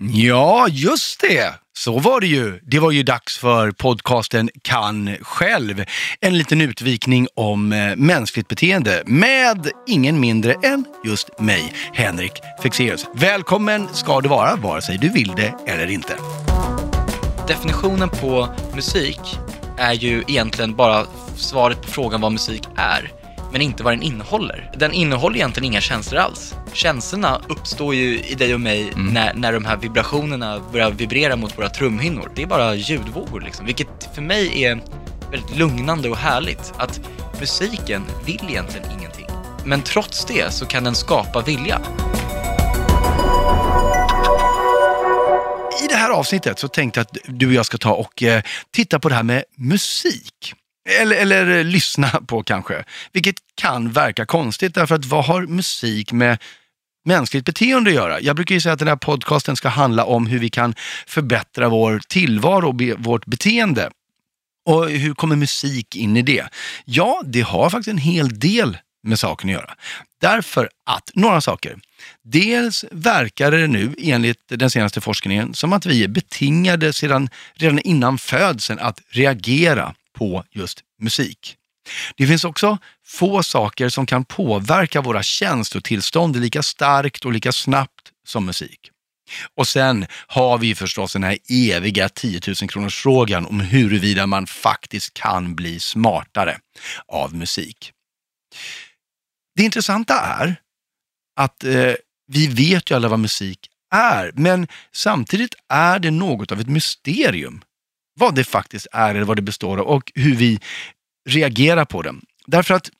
Ja, just det. Så var det ju. Det var ju dags för podcasten Kan själv. En liten utvikning om eh, mänskligt beteende med ingen mindre än just mig, Henrik Fexeus. Välkommen ska du vara, vare sig du vill det eller inte. Definitionen på musik är ju egentligen bara svaret på frågan vad musik är, men inte vad den innehåller. Den innehåller egentligen inga känslor alls. Känslorna uppstår ju i dig och mig när, när de här vibrationerna börjar vibrera mot våra trumhinnor. Det är bara ljudvågor liksom, vilket för mig är väldigt lugnande och härligt. Att musiken vill egentligen ingenting. Men trots det så kan den skapa vilja. I det här avsnittet så tänkte jag att du och jag ska ta och eh, titta på det här med musik. Eller, eller eh, lyssna på kanske. Vilket kan verka konstigt därför att vad har musik med mänskligt beteende att göra? Jag brukar ju säga att den här podcasten ska handla om hur vi kan förbättra vår tillvaro och be, vårt beteende. Och hur kommer musik in i det? Ja, det har faktiskt en hel del med saken att göra. Därför att, några saker. Dels verkar det nu, enligt den senaste forskningen, som att vi är betingade sedan, redan innan födseln att reagera på just musik. Det finns också få saker som kan påverka våra känslotillstånd lika starkt och lika snabbt som musik. Och sen har vi förstås den här eviga 10 000 kronors frågan om huruvida man faktiskt kan bli smartare av musik. Det intressanta är att eh, vi vet ju alla vad musik är, men samtidigt är det något av ett mysterium vad det faktiskt är eller vad det består av och hur vi reagerar på den. Därför att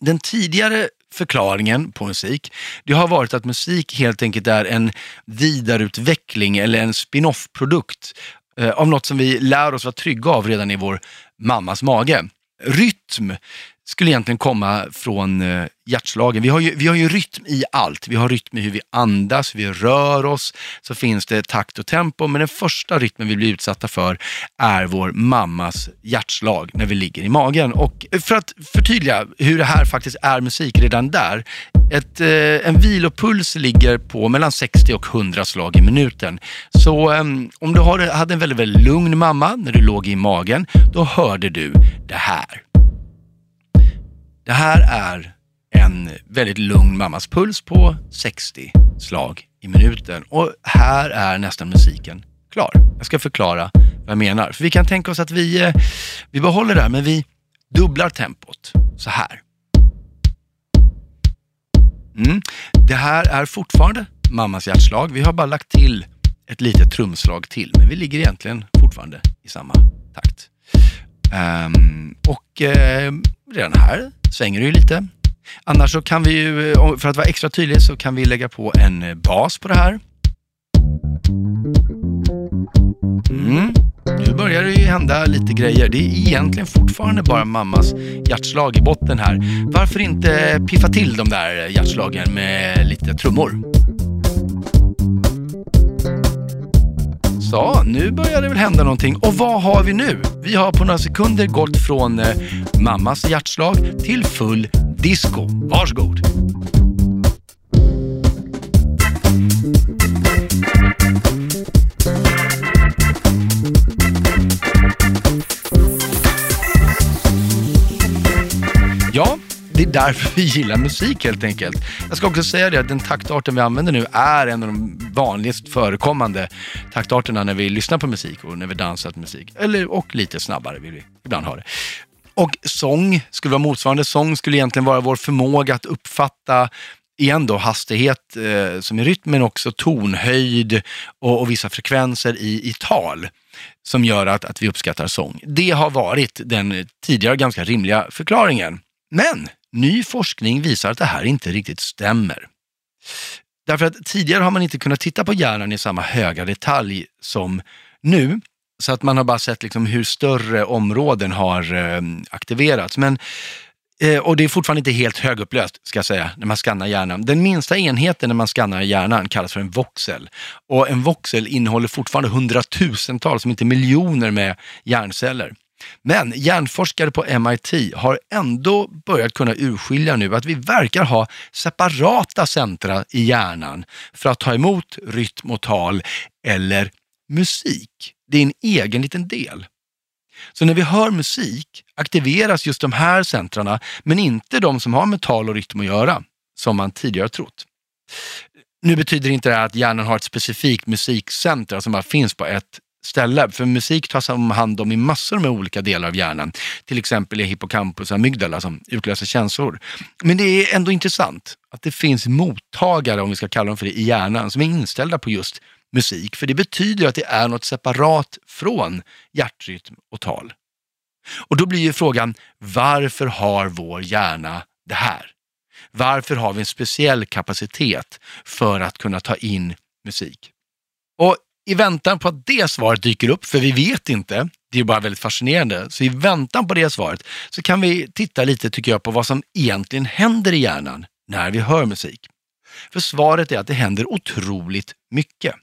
den tidigare förklaringen på musik, det har varit att musik helt enkelt är en vidareutveckling eller en spin-off-produkt eh, av något som vi lär oss vara trygga av redan i vår mammas mage. Rytm skulle egentligen komma från eh, hjärtslagen. Vi har, ju, vi har ju rytm i allt. Vi har rytm i hur vi andas, hur vi rör oss, så finns det takt och tempo. Men den första rytmen vi blir utsatta för är vår mammas hjärtslag när vi ligger i magen. Och för att förtydliga hur det här faktiskt är musik redan där. Ett, eh, en vilopuls ligger på mellan 60 och 100 slag i minuten. Så eh, om du har, hade en väldigt, väldigt lugn mamma när du låg i magen, då hörde du det här. Det här är en väldigt lugn mammas puls på 60 slag i minuten. Och här är nästan musiken klar. Jag ska förklara vad jag menar. För vi kan tänka oss att vi, eh, vi behåller det här, men vi dubblar tempot så här. Mm. Det här är fortfarande mammas hjärtslag. Vi har bara lagt till ett litet trumslag till, men vi ligger egentligen fortfarande i samma takt. Um, och uh, redan här svänger det ju lite. Annars så kan vi ju, eh, för att vara extra tydlig, så kan vi lägga på en eh, bas på det här. Mm. Nu börjar det ju hända lite grejer. Det är egentligen fortfarande bara mammas hjärtslag i botten här. Varför inte piffa till de där hjärtslagen med lite trummor? Sa, nu börjar det väl hända någonting. Och vad har vi nu? Vi har på några sekunder gått från eh, mammas hjärtslag till full disco. Varsågod! Är därför vi gillar musik helt enkelt. Jag ska också säga det att den taktarten vi använder nu är en av de vanligast förekommande taktarterna när vi lyssnar på musik och när vi dansar till musik. Eller, och lite snabbare vill vi ibland ha det. Och sång skulle vara motsvarande. Sång skulle egentligen vara vår förmåga att uppfatta igen då hastighet eh, som är rytm, men också tonhöjd och, och, vissa frekvenser i, i tal som gör att, att vi uppskattar sång. Det har varit den tidigare ganska rimliga förklaringen. Men ny forskning visar att det här inte riktigt stämmer. Därför att tidigare har man inte kunnat titta på hjärnan i samma höga detalj som nu. Så att man har bara sett liksom hur större områden har eh, aktiverats. Men, eh, och det är fortfarande inte helt högupplöst, ska jag säga, när man skannar hjärnan. Den minsta enheten när man skannar hjärnan kallas för en voxel. Och en voxel innehåller fortfarande hundratusentals, om inte miljoner med hjärnceller. Men hjärnforskare på MIT har ändå börjat kunna urskilja nu att vi verkar ha separata centra i hjärnan för att ta emot rytm och tal eller musik. Det är en egen liten del. Så när vi hör musik aktiveras just de här centrarna, men inte de som har med tal och rytm att göra, som man tidigare trott. Nu betyder inte det att hjärnan har ett specifikt musikcentra som bara finns på ett ställe. För musik tas om hand om i massor med olika delar av hjärnan. Till exempel i hippocampus och amygdala som utlöser känslor. Men det är ändå intressant att det finns mottagare, om vi ska kalla dem för det, i hjärnan som är inställda på just musik. För det betyder att det är något separat från hjärtrytm och tal. Och då blir ju frågan, varför har vår hjärna det här? Varför har vi en speciell kapacitet för att kunna ta in musik? Och i väntan på att det svaret dyker upp, för vi vet inte, det är bara väldigt fascinerande, så i väntan på det svaret så kan vi titta lite tycker jag på vad som egentligen händer i hjärnan när vi hör musik. För svaret är att det händer otroligt mycket.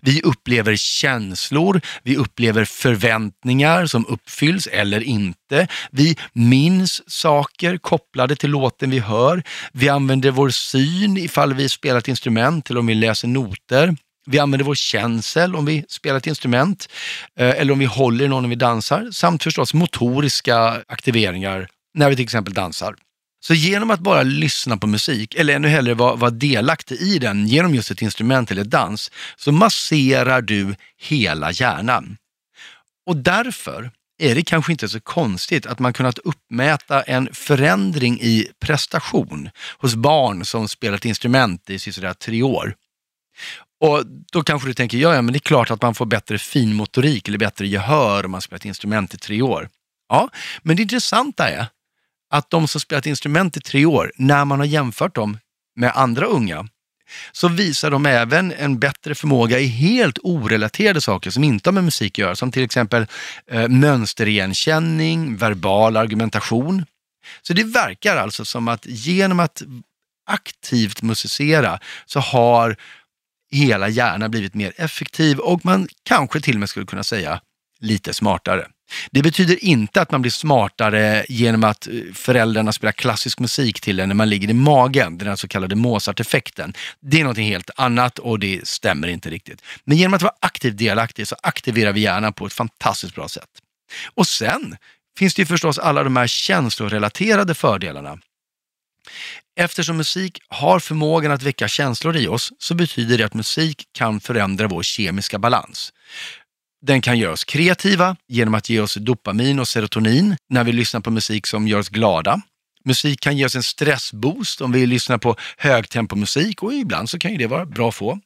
Vi upplever känslor, vi upplever förväntningar som uppfylls eller inte. Vi minns saker kopplade till låten vi hör. Vi använder vår syn ifall vi spelar ett instrument eller om vi läser noter. Vi använder vår känsel om vi spelar ett instrument eh, eller om vi håller någon när vi dansar samt förstås motoriska aktiveringar när vi till exempel dansar. Så genom att bara lyssna på musik, eller ännu hellre vara, vara delaktig i den genom just ett instrument eller dans, så masserar du hela hjärnan. Och därför är det kanske inte så konstigt att man kunnat uppmäta en förändring i prestation hos barn som spelat instrument i sådär tre år. Och då kanske du tänker, ja, ja men det är klart att man får bättre finmotorik eller bättre gehör om man spelat instrument i tre år. Ja, men det intressanta är att de som spelat instrument i tre år, när man har jämfört dem med andra unga, så visar de även en bättre förmåga i helt orelaterade saker som inte har med musik att göra, som till exempel eh, mönsterigenkänning, verbal argumentation. Så det verkar alltså som att genom att aktivt musicera så har hela hjärnan blivit mer effektiv och man kanske till och med skulle kunna säga lite smartare. Det betyder inte att man blir smartare genom att eh, föräldrarna spelar klassisk musik till en när man ligger i magen, den så kallade Mozart-effekten. Det är något helt annat och det stämmer inte riktigt. Men genom att vara aktivt delaktig så aktiverar vi hjärnan på ett fantastiskt bra sätt. Och sen finns det ju förstås alla de här känslorelaterade fördelarna. Eftersom musik har förmågan att väcka känslor i oss så betyder det att musik kan förändra vår kemiska balans. Den kan göra oss kreativa genom att ge oss dopamin och serotonin när vi lyssnar på musik som gör oss glada. Musik kan ge oss en stressboost om vi lyssnar på högtempomusik och ibland så kan ju det vara bra att få.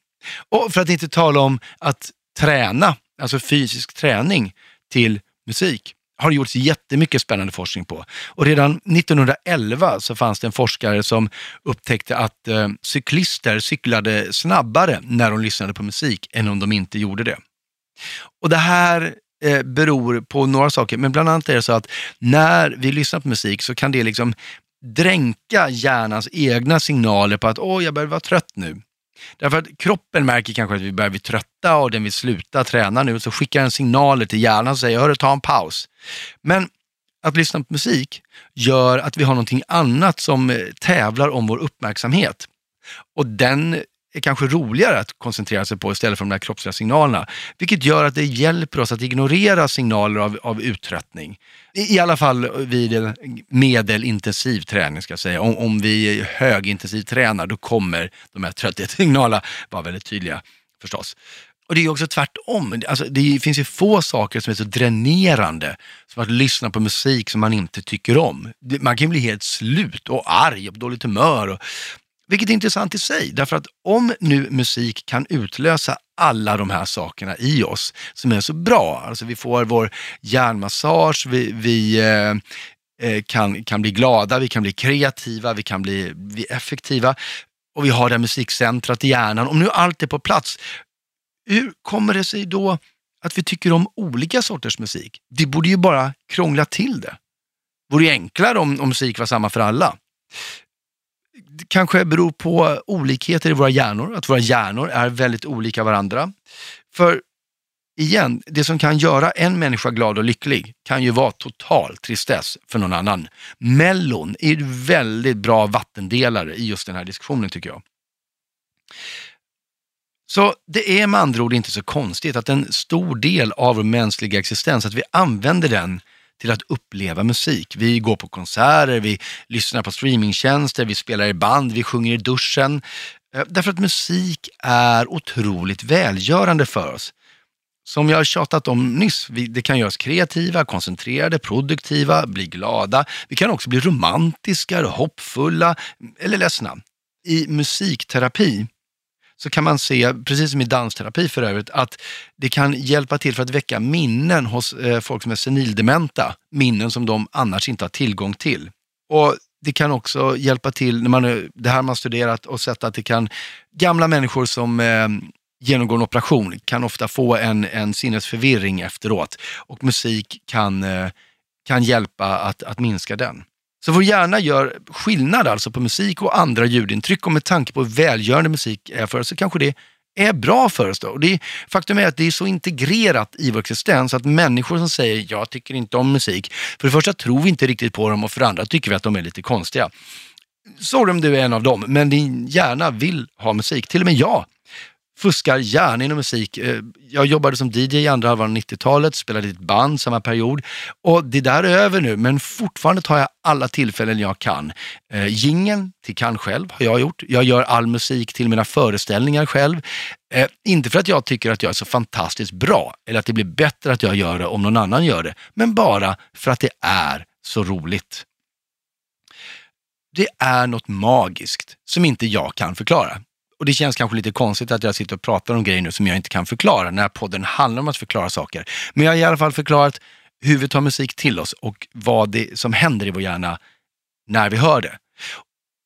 Och för att inte tala om att träna, alltså fysisk träning till musik har gjorts jättemycket spännande forskning på. Och redan 1911 så fanns det en forskare som upptäckte att eh, cyklister cyklade snabbare när de lyssnade på musik än om de inte gjorde det. Och det här eh, beror på några saker, men bland annat är det så att när vi lyssnar på musik så kan det liksom dränka hjärnans egna signaler på att åh, jag börjar vara trött nu. Därför att kroppen märker kanske att vi börjar bli trötta och den vill sluta träna nu, så skickar den signaler till hjärnan och säger, hörru, ta en paus. Men att lyssna på musik gör att vi har någonting annat som eh, tävlar om vår uppmärksamhet. Och den är kanske roligare att koncentrera sig på istället för de där kroppsliga signalerna. Vilket gör att det hjälper oss att ignorera signaler av, av uttröttning. I, I alla fall vid medelintensiv träning ska jag säga. Om, om vi högintensiv tränar då kommer de här trötthetssignalerna vara väldigt tydliga förstås. Och det är också tvärtom. Alltså, det finns ju få saker som är så dränerande som att lyssna på musik som man inte tycker om. Man kan bli helt slut och arg och på dåligt humör. Och vilket är intressant i sig, därför att om nu musik kan utlösa alla de här sakerna i oss som är så bra, alltså vi får vår hjärnmassage, vi, vi eh, eh, kan, kan bli glada, vi kan bli kreativa, vi kan bli, bli effektiva och vi har det här musikcentrat i hjärnan. Om nu allt är på plats, hur kommer det sig då att vi tycker om olika sorters musik? Det borde ju bara krångla till det. Det vore enklare om, om musik var samma för alla kanske beror på olikheter i våra hjärnor, att våra hjärnor är väldigt olika varandra. För igen, det som kan göra en människa glad och lycklig kan ju vara total tristess för någon annan. Mellon är ju väldigt bra vattendelare i just den här diskussionen tycker jag. Så det är med andra ord inte så konstigt att en stor del av vår mänskliga existens, att vi använder den till att uppleva musik. Vi går på konserter, vi lyssnar på streamingtjänster, vi spelar i band, vi sjunger i duschen. Eh, därför att musik är otroligt välgörande för oss. Som jag har tjatat om nyss, det kan göra oss kreativa, koncentrerade, produktiva, bli glada. Vi kan också bli romantiska, hoppfulla eller ledsna. I musikterapi så kan man se, precis som i dansterapi för övrigt, att det kan hjälpa till för att väcka minnen hos eh, folk som är senildementa. Minnen som de annars inte har tillgång till. Och det kan också hjälpa till, när man, eh, det här har man studerat och sett att det kan, gamla människor som eh, genomgår en operation kan ofta få en, en sinnesförvirring efteråt och musik kan, eh, kan hjälpa att, att minska den. Så vår hjärna gör skillnad alltså på musik och andra ljudintryck och med tanke på hur välgörande musik är för oss så kanske det är bra för oss. Då. Och det, faktum är att det är så integrerat i vår existens att människor som säger jag tycker inte om musik, för det första tror vi inte riktigt på dem och för det andra tycker vi att de är lite konstiga. Sorry om du är en av dem, men din hjärna vill ha musik. Till och med jag fuskar gärna inom musik. Eh, jag jobbade som DJ i andra halvan av 90-talet, spelade i ett band samma period. Och det där är över nu, men fortfarande tar jag alla tillfällen jag kan. Eh, gingen till Kan själv har jag gjort. Jag gör all musik till mina föreställningar själv. Eh, inte för att jag tycker att jag är så fantastiskt bra, eller att det blir bättre att jag gör det om någon annan gör det, men bara för att det är så roligt. Det är något magiskt som inte jag kan förklara och det känns kanske lite konstigt att jag sitter och pratar om grejer nu som jag inte kan förklara, när podden handlar om att förklara saker. Men jag har i alla fall förklarat hur vi tar musik till oss och vad det som händer i vår hjärna när vi hör det.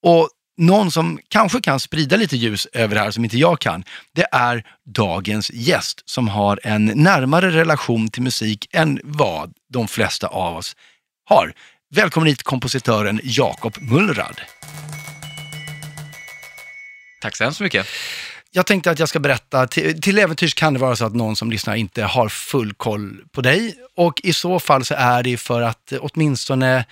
Och någon som kanske kan sprida lite ljus över det här som inte jag kan, det är dagens gäst som har en närmare relation till musik än vad de flesta av oss har. Välkommen hit kompositören Jakob Mullrad. Tack så hemskt mycket. Jag tänkte att jag ska berätta, till, till äventyrs kan det vara så att någon som lyssnar inte har full koll på dig. Och i så fall så är det för att åtminstone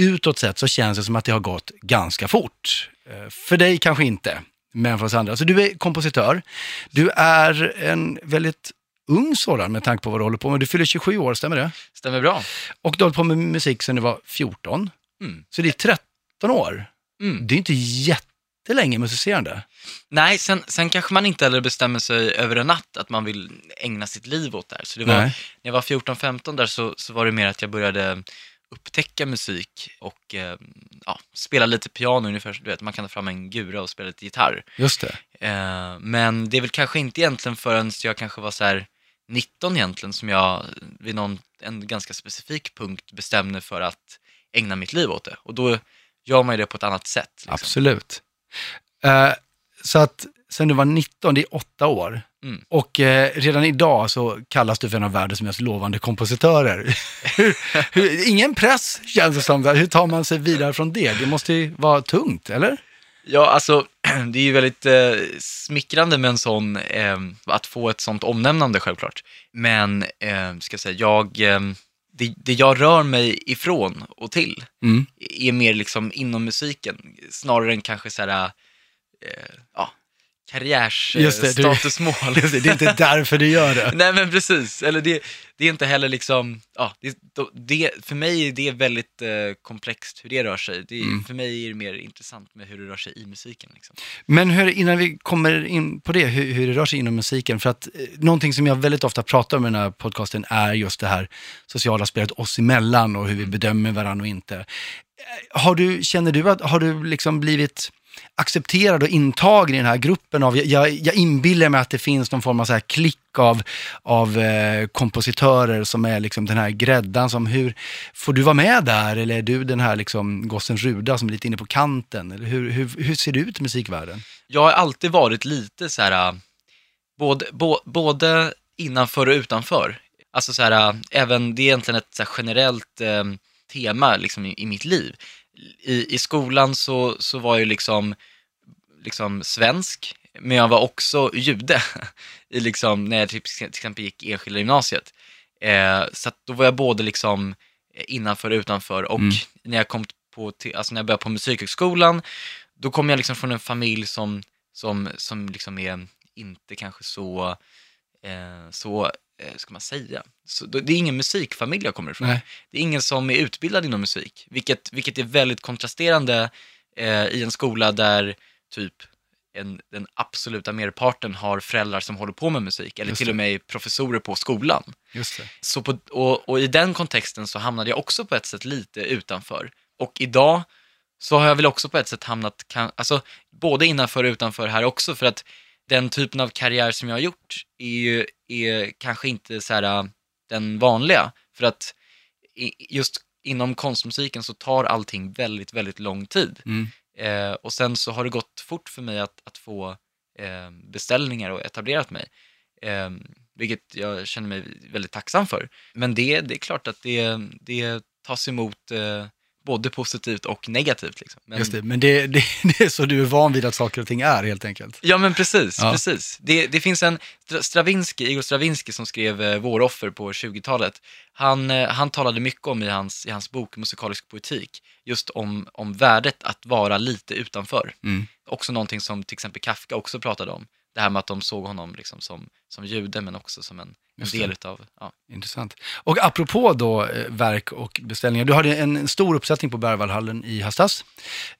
utåt sett så känns det som att det har gått ganska fort. Eh, för dig kanske inte, men för oss andra. Så du är kompositör. Du är en väldigt ung sådan med tanke på vad du håller på med. Du fyller 27 år, stämmer det? Stämmer bra. Och du har hållit på med musik sedan du var 14. Mm. Så det är 13 år. Mm. Det är inte jätte jättelänge musicerande. Nej, sen, sen kanske man inte heller bestämmer sig över en natt att man vill ägna sitt liv åt det här. Så det var, när jag var 14-15 där så, så var det mer att jag började upptäcka musik och eh, ja, spela lite piano ungefär, du vet, man kan ta fram en gura och spela lite gitarr. Just det. Eh, men det är väl kanske inte egentligen förrän jag kanske var så här 19 egentligen som jag vid någon, en ganska specifik punkt bestämde för att ägna mitt liv åt det. Och då gör man ju det på ett annat sätt. Liksom. Absolut. Uh, så att sen du var 19, det är åtta år. Mm. Och eh, redan idag så kallas du för en av världens mest lovande kompositörer. ingen press känns det som. Hur tar man sig vidare från det? Det måste ju vara tungt, eller? Ja, alltså det är ju väldigt eh, smickrande med en sån, eh, att få ett sånt omnämnande självklart. Men, eh, ska jag säga, jag, eh, det, det, jag rör mig ifrån och till mm. är mer liksom inom musiken, snarare än kanske så här eh, ja, karriärsstatusmål. Eh, det, det, är inte därför du gör det. Nej men precis, eller det, det är inte heller liksom, ja, det, det, för mig är det väldigt eh, komplext hur det rör sig. Det, mm. För mig är det mer intressant med hur det rör sig i musiken. Liksom. Men hur, innan vi kommer in på det, hur, hur det rör sig inom musiken, för att eh, någonting som jag väldigt ofta pratar om i den här podcasten är just det här sociala spelet oss emellan och hur vi bedömer varandra och inte. Eh, har du, känner du att, har du liksom blivit accepterad och intagen i den här gruppen av, jag, jag inbillar mig att det finns någon form av så här klick av, av eh, kompositörer som är liksom den här gräddan som hur, får du vara med där eller är du den här liksom gossen Ruda som är lite inne på kanten? Eller hur, hur, hur ser det ut i musikvärlden? Jag har alltid varit lite så här, eh, både, bo, både innanför och utanför. Alltså så här, eh, även, det är egentligen ett så generellt eh, tema liksom i, i mitt liv i, i skolan så, så var jag liksom, liksom svensk. Men jag var också jude, i liksom, när jag till till exempel gick enskilda gymnasiet. Eh, så då var jag både liksom innanför och utanför och Mm. när jag kom på, till, alltså när jag började på musikhögskolan, då kom jag liksom från en familj som, som, som liksom är inte kanske så, eh, så eh, ska man säga, så, det är ingen musikfamilj jag kommer ifrån. Nej. Det är ingen som är utbildad inom musik, vilket, vilket är väldigt kontrasterande eh, i en skola där typ en, den absoluta merparten har föräldrar som håller på med musik, eller Just till det. och med professorer på skolan. Så på, och, och i den kontexten så hamnade jag också på ett sätt lite utanför. Och idag så har jag väl också på ett sätt hamnat, kan, alltså både innanför och utanför här också, för att den typen av karriär som jag har gjort är ju är kanske inte så här, den vanliga. För att just inom konstmusiken så tar allting väldigt, väldigt lång tid. Mm. Eh, och sen så har det gått fort för mig att, att få eh, beställningar och etablerat mig. Eh, vilket jag känner mig väldigt tacksam för. Men det, det är klart att det, det tas emot eh, både positivt och negativt. Liksom. Men, Just det, men det, det, det är så du är van vid att saker och ting är helt enkelt. Ja, men precis. Ja. precis. Det, det finns en Stra- Stravinsky, Igor Stravinsky som skrev eh, Våroffer på 20-talet. Han, eh, han talade mycket om i hans, i hans bok Musikalisk poetik, just om, om värdet att vara lite utanför. Mm. Också någonting som till exempel Kafka också pratade om. Det här med att de såg honom liksom som, som jude, men också som en, en del utav, ja. Intressant. Och apropå då eh, verk och beställningar, du hade en stor uppsättning på Berwaldhallen i höstas.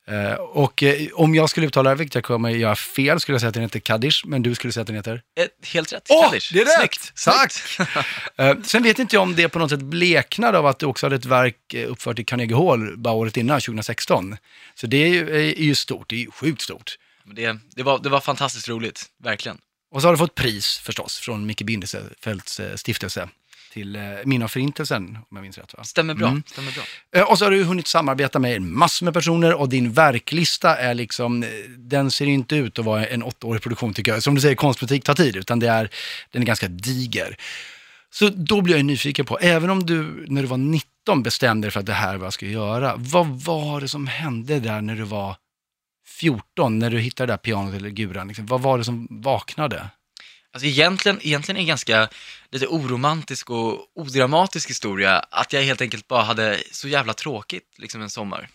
Eh, och eh, om jag skulle uttala det, vilket jag kommer göra fel, skulle jag säga att den heter Kaddish, men du skulle säga att den heter? Eh, helt rätt, Åh, Kaddish. det är rätt! Snyggt. Tack! Snyggt. Eh, sen vet inte jag om det på något sätt bleknade av att du också hade ett verk uppfört i Carnegie Hall bara året innan, 2016. Så det är ju, är ju stort, det är ju sjukt stort. Men Det, det, var, det var fantastiskt roligt, verkligen. Och så har du fått pris förstås från Micke Bindefelds eh, stiftelse till eh, minne av förintelsen, om jag minns rätt va? Stämmer bra. Mm. Stämmer bra. Eh, Och så har du hunnit samarbeta med massor med personer och din verklista är liksom, den ser inte ut att vara en åttaårig produktion tycker jag. Som du säger, konstbutik tar tid, utan det är, den är ganska diger. Så då blir jag nyfiken på, även om du när du var 19 bestämde dig för att det här är vad jag ska göra, vad var det som hände där när du var 14, när du hittade det där pianot eller guran? Liksom? Vad var det som vaknade? Alltså egentligen, egentligen är en ganska lite oromantisk och odramatisk historia, att jag helt enkelt bara hade så jävla tråkigt liksom en sommar.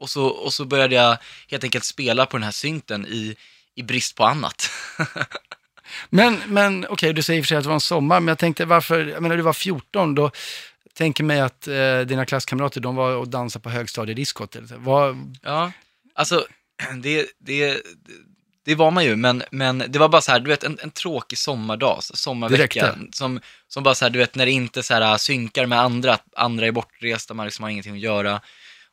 Och så, och så började jag helt enkelt spela på den här synten i, i brist på annat. Men, men okej, du säger i och för sig att det var en sommar, men jag tänkte varför, jag menar du var 14, då tänker mig att eh, dina klasskamrater, de var och dansade på högstadiediskot. Vad, Ja, alltså det, det, det var man ju, men, men det var bara så här, du vet en, en tråkig sommardag, sommarvecka, som, som bara så här, du vet när det inte så här synkar med andra, att andra är bortresta, man liksom har ingenting att göra.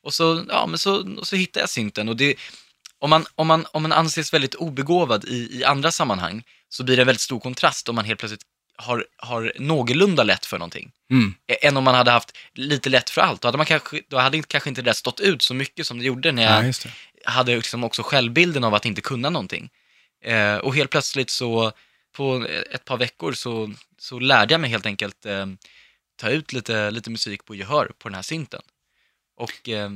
Och så, ja men så, så hittade jag synten och det, om man, om man, om man anses väldigt obegåvad i, i andra sammanhang, så blir det en väldigt stor kontrast om man helt plötsligt har, har någorlunda lätt för någonting mm, än om man hade haft lite lätt för allt. Då hade, man kanske, då hade kanske inte det där stått ut så mycket som det gjorde när jag ja. Hade liksom också självbilden av att inte kunna någonting. Eh, och helt plötsligt så, på ett par veckor så, så lärde jag mig helt enkelt eh, ta ut lite, lite musik på gehör på den här synten. Och eh,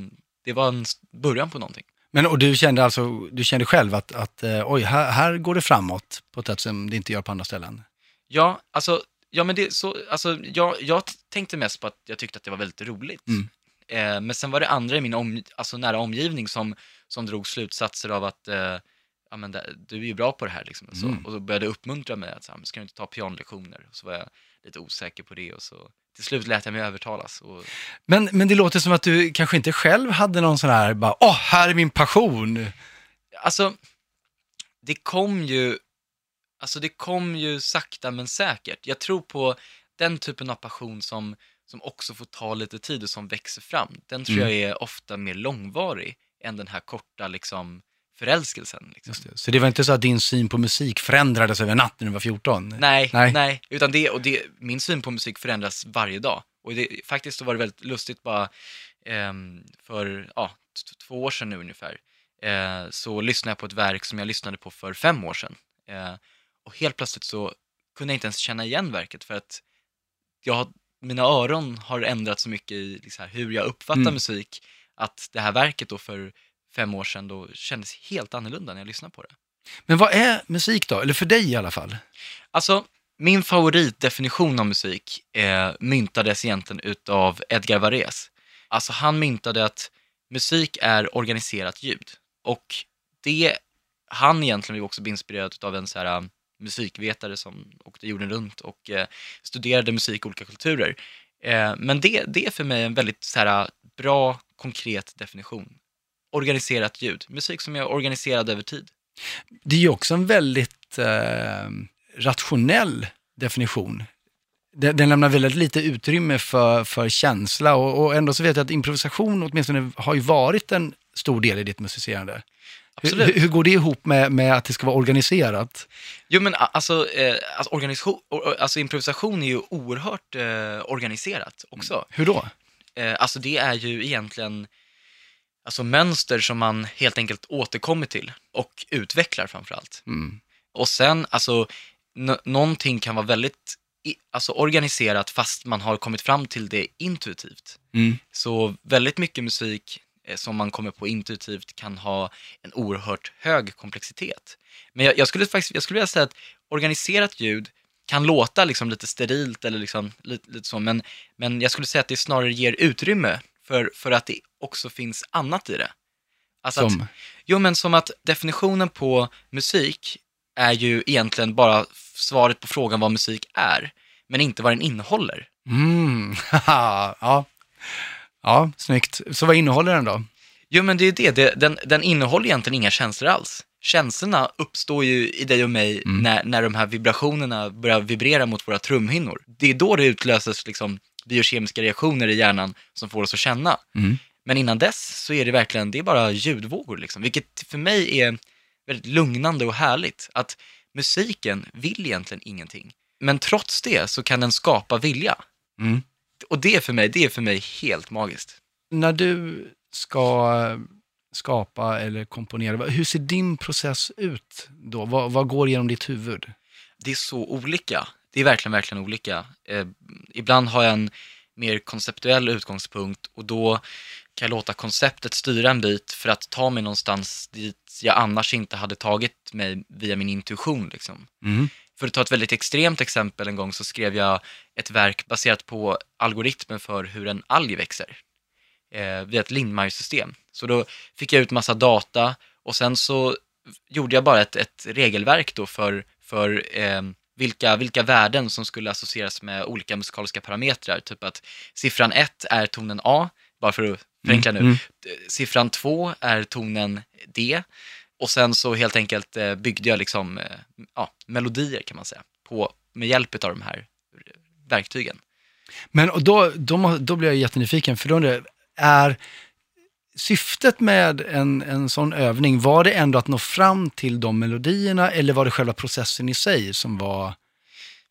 det var en början på någonting. Men och du kände alltså, du kände själv att, att eh, oj, här, här går det framåt på ett sätt som det inte gör på andra ställen? Ja, alltså, ja, men det, så, alltså, jag, jag tänkte mest på att jag tyckte att det var väldigt roligt. Mm. Eh, men sen var det andra i min om, alltså, nära omgivning som, som drog slutsatser av att eh, ja, men det, du är ju bra på det här. Liksom, och, så, Mm. och så började uppmuntra mig att så här, ska du inte ta pianolektioner? Och så var jag lite osäker på det och så till slut lät jag mig övertalas. Och, Men, men det låter som att du kanske inte själv hade någon sån här, bara, åh, här är min passion. alltså, det kom ju, alltså det kom ju sakta men säkert. Jag tror på den typen av passion som, som också får ta lite tid och som växer fram. Den tror Mm. jag är ofta mer långvarig än den här korta liksom, förälskelsen. Liksom. Det. Så det var inte så att din syn på musik förändrades över natten när du var 14? Nej, Nej. nej, utan det, och det, min syn på musik förändras varje dag. Och det, faktiskt så var det väldigt lustigt bara ehm, för ja, två år sedan nu ungefär, eh, så lyssnade jag på ett verk som jag lyssnade på för fem år sedan. Eh, och helt plötsligt så kunde jag inte ens känna igen verket för att jag, mina öron har ändrats så mycket i liksom, hur jag uppfattar Mm. musik, att det här verket då för fem år sedan då kändes helt annorlunda när jag lyssnade på det. Men vad är musik då? Eller för dig i alla fall? Alltså, min favoritdefinition av musik eh, myntades egentligen utav Edgar Varese. Alltså han myntade att musik är organiserat ljud. Och det, han egentligen blev också inspirerad av en så här, um, musikvetare som åkte jorden runt och eh, studerade musik i olika kulturer. Eh, men det, det är för mig en väldigt så här, bra, konkret definition. Organiserat ljud, musik som är organiserad över tid. Det är ju också en väldigt eh, rationell definition. Den, den lämnar väldigt lite utrymme för, för känsla och, och ändå så vet jag att improvisation åtminstone har ju varit en stor del i ditt musicerande. Hur, hur, går det ihop med, med att det ska vara organiserat? Jo men alltså, eh, alltså, organisation, alltså improvisation är ju oerhört eh, organiserat också. Hur då? Eh, alltså det är ju egentligen alltså, mönster som man helt enkelt återkommer till och utvecklar framförallt. Mm. Och sen, alltså, n- någonting kan vara väldigt i, alltså, organiserat fast man har kommit fram till det intuitivt. Mm. Så väldigt mycket musik eh, som man kommer på intuitivt kan ha en oerhört hög komplexitet. Men jag, jag skulle faktiskt jag skulle vilja säga att organiserat ljud kan låta liksom lite sterilt eller liksom lite, lite så, men, men jag skulle säga att det snarare ger utrymme för, för att det också finns annat i det. Alltså Att, Som? jo, men som att definitionen på musik är ju egentligen bara svaret på frågan vad musik är, men inte vad den innehåller. Mm. ja. ja, snyggt. Så vad innehåller den då? Jo, men det är det. det den, den innehåller egentligen inga känslor alls. Känslorna uppstår ju i dig och mig när, när de här vibrationerna börjar vibrera mot våra trumhinnor. Det är då det utlöses liksom biokemiska reaktioner i hjärnan som får oss att känna. Mm. Men innan dess så är det verkligen, det är bara ljudvågor liksom, vilket för mig är väldigt lugnande och härligt. Att musiken vill egentligen ingenting. Men trots det så kan den skapa vilja. Mm. Och det för mig, det är för mig helt magiskt. När du ska skapa eller komponera, hur ser din process ut då? Vad, vad går genom ditt huvud? det är så olika. Det är verkligen, verkligen olika. Eh, ibland har jag en mer konceptuell utgångspunkt och då kan jag låta konceptet styra en bit för att ta mig någonstans dit jag annars inte hade tagit mig via min intuition. Liksom. Mm. För att ta ett väldigt extremt exempel en gång så skrev jag ett verk baserat på algoritmen för hur en alg växer eh, via ett Lindmeyer-system. Så då fick jag ut massa data och sen så gjorde jag bara ett, ett regelverk då för, för eh, vilka, vilka värden som skulle associeras med olika musikaliska parametrar. Typ att siffran 1 är tonen A, bara för att förenkla nu. Mm. Siffran 2 är tonen D och sen så helt enkelt eh, byggde jag liksom, eh, ja, melodier kan man säga, på, med hjälp av de här verktygen. Men och då, då, då blir jag jättenyfiken, för då undrar jag, är syftet med en, en sån övning, var det ändå att nå fram till de melodierna eller var det själva processen i sig som var,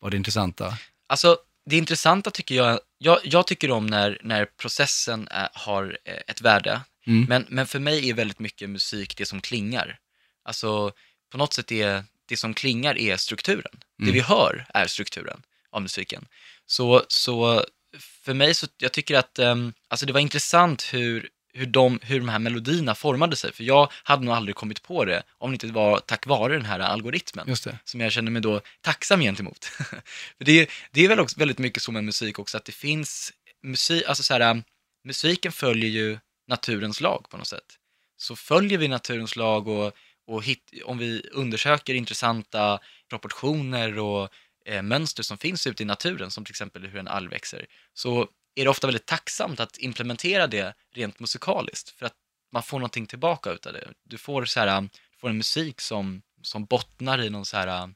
var det intressanta? Alltså, det intressanta tycker jag, jag, jag tycker om när, när processen är, har eh, ett värde, Mm. men, men för mig är väldigt mycket musik det som klingar. Alltså, på något sätt är det som klingar är strukturen. Det Mm. vi hör är strukturen av musiken. Så, så för mig så, jag tycker att, ehm, alltså det var intressant hur, hur, de, hur de här melodierna formade sig, för jag hade nog aldrig kommit på det om det inte var tack vare den här algoritmen som jag känner mig då tacksam gentemot. För det, är- det är väl också väldigt mycket så med musik också, att det finns musik, alltså så här, musiken följer ju naturens lag på något sätt. Så följer vi naturens lag och, och hit, om vi undersöker intressanta proportioner och eh, mönster som finns ute i naturen, som till exempel hur en alg växer, så är det ofta väldigt tacksamt att implementera det rent musikaliskt, för att man får någonting tillbaka utav det. Du får, så här, um, du får en musik som, som bottnar i någon så här, um,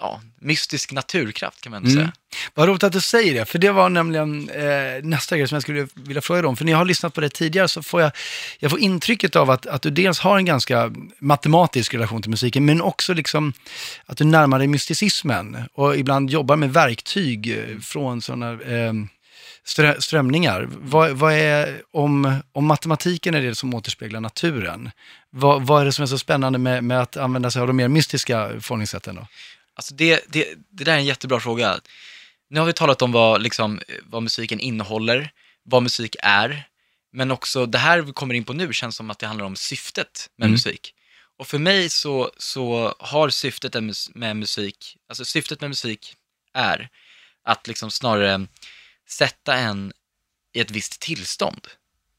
ja, mystisk naturkraft kan man ändå Mm. säga. Vad roligt att du säger det, för det var nämligen eh, nästa grej som jag skulle vilja fråga dig om. För när jag har lyssnat på det tidigare så får jag, jag får intrycket av att, att du dels har en ganska matematisk relation till musiken, men också liksom att du närmar dig mysticismen och ibland jobbar med verktyg eh, från sådana eh, strö, strömningar. Vad, vad är, om, om matematiken är det som återspeglar naturen, vad, vad är det som är så spännande med, med att använda sig av de mer mystiska förhållningssätten då? Alltså det, det, det där är en jättebra fråga. Nu har vi talat om vad, liksom, vad musiken innehåller, vad musik är, men också det här vi kommer in på nu känns som att det handlar om syftet med Mm. musik. Och för mig så, så har syftet med mus- med musik, alltså syftet med musik är att liksom snarare sätta en i ett visst tillstånd.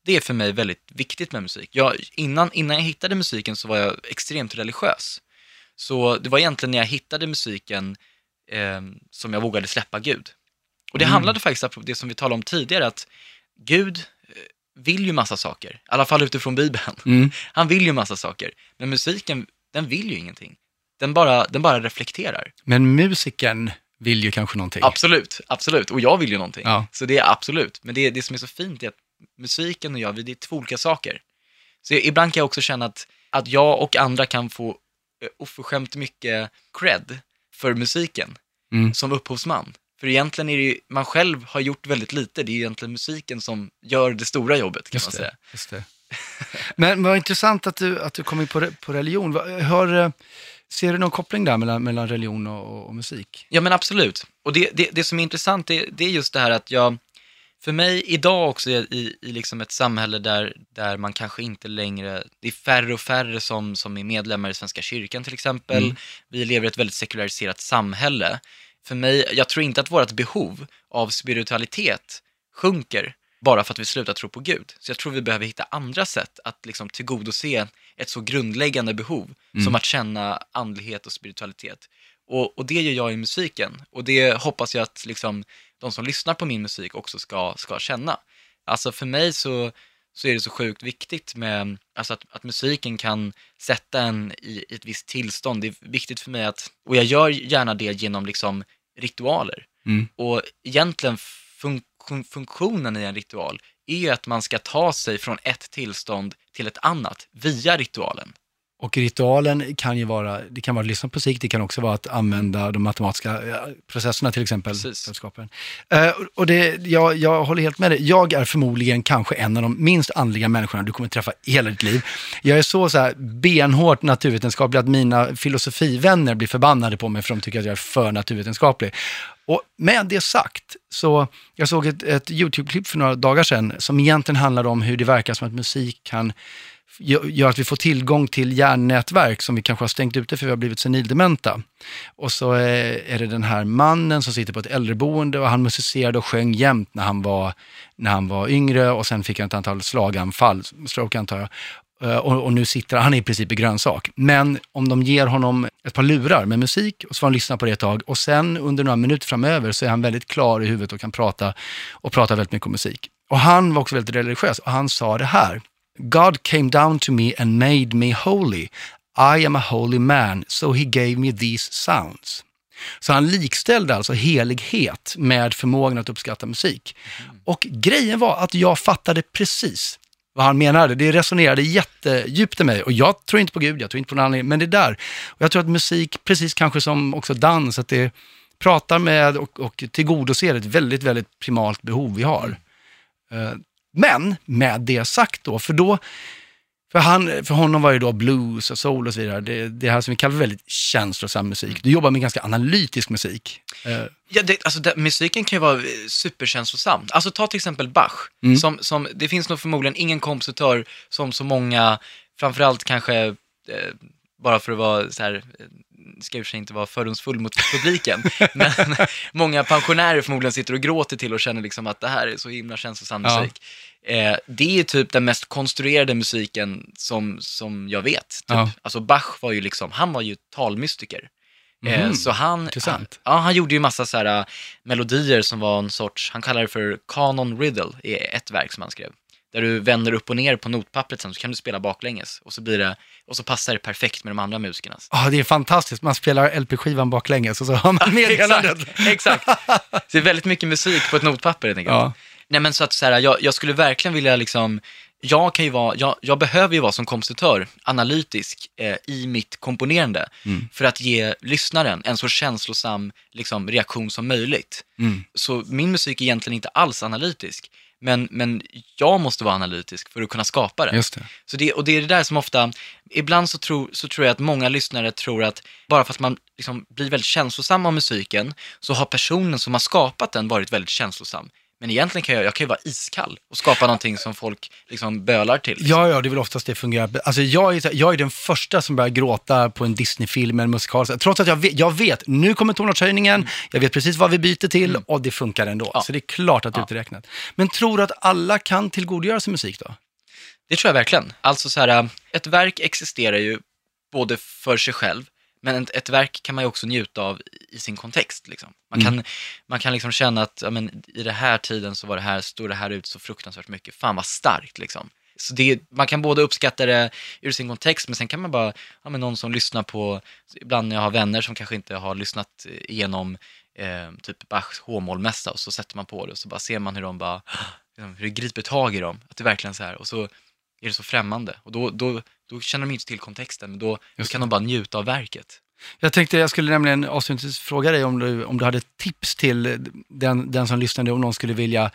Det är för mig väldigt viktigt med musik. Jag, innan, innan jag hittade musiken så var jag extremt religiös. Så det var egentligen när jag hittade musiken eh, som jag vågade släppa Gud. Och det Mm. handlade faktiskt om det som vi talade om tidigare, att Gud eh, vill ju massa saker. I alla fall utifrån Bibeln. Mm. Han vill ju massa saker. Men musiken, den vill ju ingenting. Den bara, den bara reflekterar. Men musiken vill ju kanske någonting. Absolut, absolut. Och jag vill ju någonting. Ja. Så det är absolut. Men det, det som är så fint är att musiken och jag, vi- det är två olika saker. Så ibland kan jag också känna att, att jag och andra kan få oförskämt mycket cred för musiken Mm. som upphovsman. För egentligen är det ju, man själv har gjort väldigt lite, det är egentligen musiken som gör det stora jobbet kan man Just säga. det, just det. Men vad intressant att du, att du kom in på, re- på religion. Hör, eh, ser du någon koppling där mellan, mellan religion och, och, musik? Ja men absolut. Och det, det, det som är intressant det, det är just det här att jag, för mig idag också i, i liksom ett samhälle där, där man kanske inte längre, det är färre och färre som, som är medlemmar i Svenska kyrkan till exempel. Mm. Vi lever i ett väldigt sekulariserat samhälle. För mig, jag tror inte att vårt behov av spiritualitet sjunker bara för att vi slutar tro på Gud. Så jag tror vi behöver hitta andra sätt att liksom tillgodose ett så grundläggande behov som att känna andlighet och spiritualitet. Och, och det gör jag i musiken. Och det hoppas jag att liksom, de som lyssnar på min musik också ska, ska känna. Alltså för mig så, så är det så sjukt viktigt med alltså att, att musiken kan sätta en i, i ett visst tillstånd. Det är viktigt för mig att, och jag gör gärna det genom liksom ritualer. Mm. Och egentligen fun fun- funktionen i en ritual är ju att man ska ta sig från ett tillstånd till ett annat via ritualen. Och ritualen kan ju vara, det kan vara att lyssna på musik, det kan också vara att använda de matematiska eh, processerna till exempel. Den. Eh, och det, jag, jag håller helt med dig. Jag är förmodligen kanske en av de minst andliga människorna du kommer träffa i hela ditt liv. Jag är så, så här benhårt naturvetenskaplig att mina filosofivänner blir förbannade på mig för de tycker att jag är för naturvetenskaplig. Och med det sagt, så jag såg ett, ett YouTube-klipp för några dagar sedan som egentligen handlade om hur det verkar som att musik kan gör att vi får tillgång till hjärnnätverk som vi kanske har stängt ute för vi har blivit senildementa. Och så eh, är det den här mannen som sitter på ett äldreboende och han musicerade och sjöng jämt när han var, när han var yngre och sen fick han ett antal slaganfall, stroke antar jag. Eh, och, och nu sitter han i princip i grönsak. Men om de ger honom ett par lurar med musik och så får han lyssna på det ett tag och sen under några minuter framöver så är han väldigt klar i huvudet och kan prata och prata väldigt mycket om musik. Och han var också väldigt religiös och han sa det här. God came down to me and made me holy. I am a holy man, so he gave me these sounds. Så han likställde alltså helighet med förmågan att uppskatta musik. Och grejen var att jag fattade precis vad han menade. Det resonerade jättedjupt i mig. Och jag tror inte på Gud, jag tror inte på någon annan, men det där. Och jag tror att musik, precis kanske som också dans, att det pratar med och, och tillgodoser ett väldigt, väldigt primalt behov vi har. Men med det sagt då, för då, för, han, för honom var ju då blues och soul och så vidare, det, det här som vi kallar väldigt känslosam musik. Du jobbar med ganska analytisk musik. Eh, Ja, det, alltså det, musiken kan ju vara eh, superkänslosam. Alltså ta till exempel Bach. Mm. Som, som, det finns nog förmodligen ingen kompositör som så många, framförallt kanske, eh, bara för att vara så här, eh, ska sig inte vara fördomsfull mot publiken, men många pensionärer förmodligen sitter och gråter till och känner liksom att det här är så himla känslosam Ja. musik. Eh, det är typ den mest konstruerade musiken som, som jag vet. Typ. Ja. Alltså Bach var ju liksom, han var ju talmystiker. Eh, Mhm. så han, Intressant. Ja, han gjorde ju massa så här, äh, melodier som var en sorts, han kallar det för Canon Riddle, i ett verk som han skrev. Där du vänder upp och ner på notpappret sen så kan du spela baklänges och så blir det, och så passar det perfekt med de andra musikernas. Ja, det är fantastiskt. Man spelar LP-skivan baklänges och så har man meddelandet. exakt, exakt. Så det är väldigt mycket musik på ett notpapper helt enkelt. Ja. Nej men så att så här, jag, jag skulle verkligen vilja liksom, jag kan ju vara, jag, jag behöver ju vara som kompositör, analytisk eh, i mitt komponerande, Mm. för att ge lyssnaren en så känslosam liksom, reaktion som möjligt. Mm. Så min musik är egentligen inte alls analytisk, men, men jag måste vara analytisk för att kunna skapa den. Just det. Så det, och det är det där som ofta, ibland så, tror så tror jag att många lyssnare tror att bara för att man liksom blir väldigt känslosam av musiken så har personen som har skapat den varit väldigt känslosam. Men egentligen kan jag, jag kan ju vara iskall och skapa någonting som folk liksom bölar till. Ja, ja, det är väl oftast det fungerar. Alltså, jag, är, jag är den första som börjar gråta på en Disney-film eller musikal. Trots att jag vet, jag vet nu kommer tonartshöjningen, jag vet precis vad vi byter till Mm. och det funkar ändå. Ja. Så det är klart att det är uträknat. Men tror du att alla kan tillgodogöra sig musik då? Det tror jag verkligen. Alltså så här, ett verk existerar ju både för sig själv, men ett, ett verk kan man ju också njuta av i sin kontext. Liksom. Man, kan, man kan liksom känna att ja, men, i den här tiden så var det här, stod det här ut så fruktansvärt mycket. Fan vad starkt liksom. Så det, man kan både uppskatta det ur sin kontext, men sen kan man bara, ja men någon som lyssnar på, ibland när jag har vänner som kanske inte har lyssnat igenom eh, typ Bachs H-mollmässa och så sätter man på det och så bara ser man hur de bara, liksom, hur det griper tag i dem. Att det verkligen så här, och så är det så främmande. Och då, då, då känner de inte till kontexten, men då, då kan de bara njuta av verket. Jag tänkte jag skulle nämligen avslutningsvis fråga dig om du, om du hade tips till den, den som lyssnade, om någon skulle vilja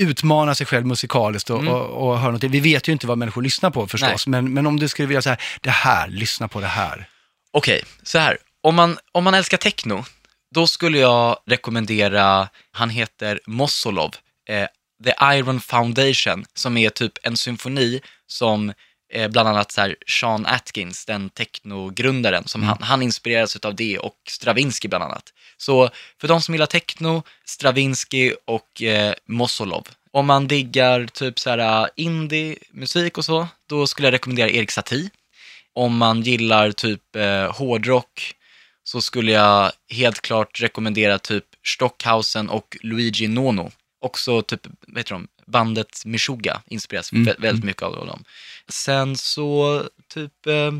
utmana sig själv musikaliskt och, Mm. och, och höra någonting. Vi vet ju inte vad människor lyssnar på förstås, men, men om du skulle vilja säga det här, lyssna på det här. Okej, så här. Om man, om man älskar techno, då skulle jag rekommendera, han heter Mossolov, eh, The Iron Foundation, som är typ en symfoni som eh, bland annat så här, Sean Atkins, den technogrundaren, som han, han inspireras av det och Stravinsky bland annat. Så för de som gillar techno, Stravinsky och eh, Mossolov. Om man diggar typ så här indie-musik och så, då skulle jag rekommendera Erik Satie. Om man gillar typ eh, hårdrock så skulle jag helt klart rekommendera typ Stockhausen och Luigi Nono. Också typ, vad heter de, bandet Meshuggah inspireras Mm, vä- väldigt mycket av dem. Sen så typ eh,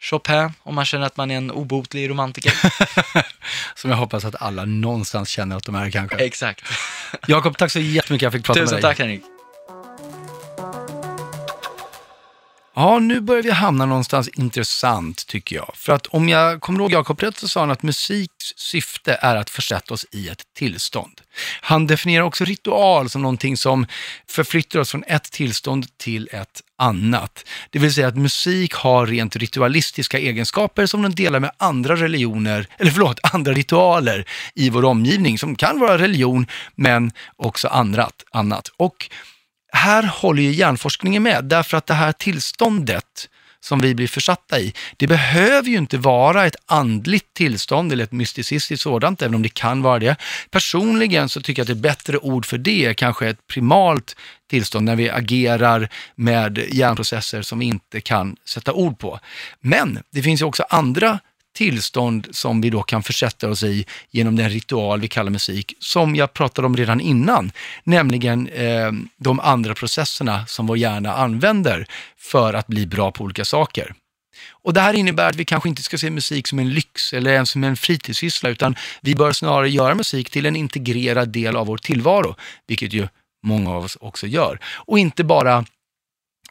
Chopin, om man känner att man är en obotlig romantiker. Som jag hoppas att alla någonstans känner att de är kanske. Exakt. Jakob, tack så jättemycket jag fick prata Tusen med dig. tack Henrik. Ja, nu börjar vi hamna någonstans intressant tycker jag. För att om jag kommer ihåg Jakob rätt så sa han att musiks syfte är att försätta oss i ett tillstånd. Han definierar också ritual som någonting som förflyttar oss från ett tillstånd till ett annat. Det vill säga att musik har rent ritualistiska egenskaper som den delar med andra religioner, eller förlåt, andra ritualer i vår omgivning som kan vara religion men också annat. annat. Och här håller ju hjärnforskningen med, därför att det här tillståndet som vi blir försatta i, det behöver ju inte vara ett andligt tillstånd eller ett mysticistiskt sådant, även om det kan vara det. Personligen så tycker jag att ett bättre ord för det är kanske ett primalt tillstånd när vi agerar med hjärnprocesser som vi inte kan sätta ord på. Men det finns ju också andra tillstånd som vi då kan försätta oss i genom den ritual vi kallar musik, som jag pratade om redan innan, nämligen eh, de andra processerna som vår hjärna använder för att bli bra på olika saker. Och Det här innebär att vi kanske inte ska se musik som en lyx eller ens som en fritidssyssla, utan vi bör snarare göra musik till en integrerad del av vår tillvaro, vilket ju många av oss också gör. Och inte bara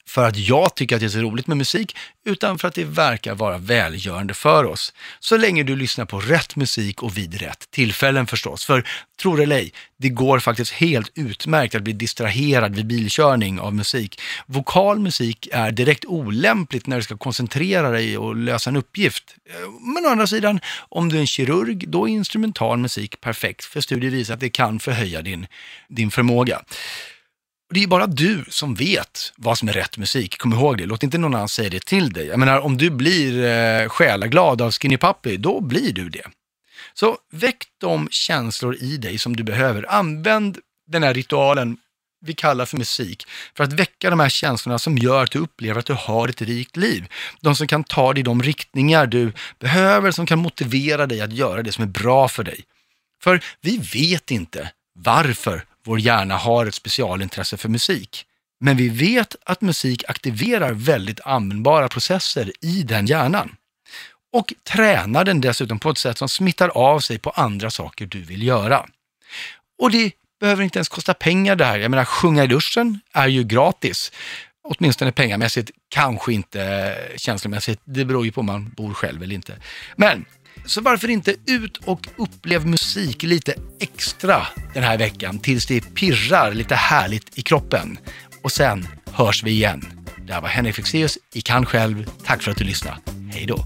för att jag tycker att det är så roligt med musik, utan för att det verkar vara välgörande för oss. Så länge du lyssnar på rätt musik och vid rätt tillfällen förstås. För tro det eller ej, det går faktiskt helt utmärkt att bli distraherad vid bilkörning av musik. Vokal musik är direkt olämpligt när du ska koncentrera dig och lösa en uppgift. Men å andra sidan, om du är en kirurg, då är instrumental musik perfekt, för studier visar att det kan förhöja din, din förmåga. Och det är bara du som vet vad som är rätt musik. Kom ihåg det, låt inte någon annan säga det till dig. Jag menar, om du blir eh, själaglad av Skinny Puppy, då blir du det. Så väck de känslor i dig som du behöver. Använd den här ritualen vi kallar för musik för att väcka de här känslorna som gör att du upplever att du har ett rikt liv. De som kan ta dig i de riktningar du behöver, som kan motivera dig att göra det som är bra för dig. För vi vet inte varför vår hjärna har ett specialintresse för musik. Men vi vet att musik aktiverar väldigt användbara processer i den hjärnan. Och tränar den dessutom på ett sätt som smittar av sig på andra saker du vill göra. Och det behöver inte ens kosta pengar det här. Jag menar, sjunga i duschen är ju gratis. Åtminstone pengamässigt, kanske inte känslomässigt. Det beror ju på om man bor själv eller inte. Men så varför inte ut och upplev musik lite extra den här veckan tills det pirrar lite härligt i kroppen. Och sen hörs vi igen. Det här var Henrik Fexeus i Kan själv. Tack för att du lyssnade. Hej då!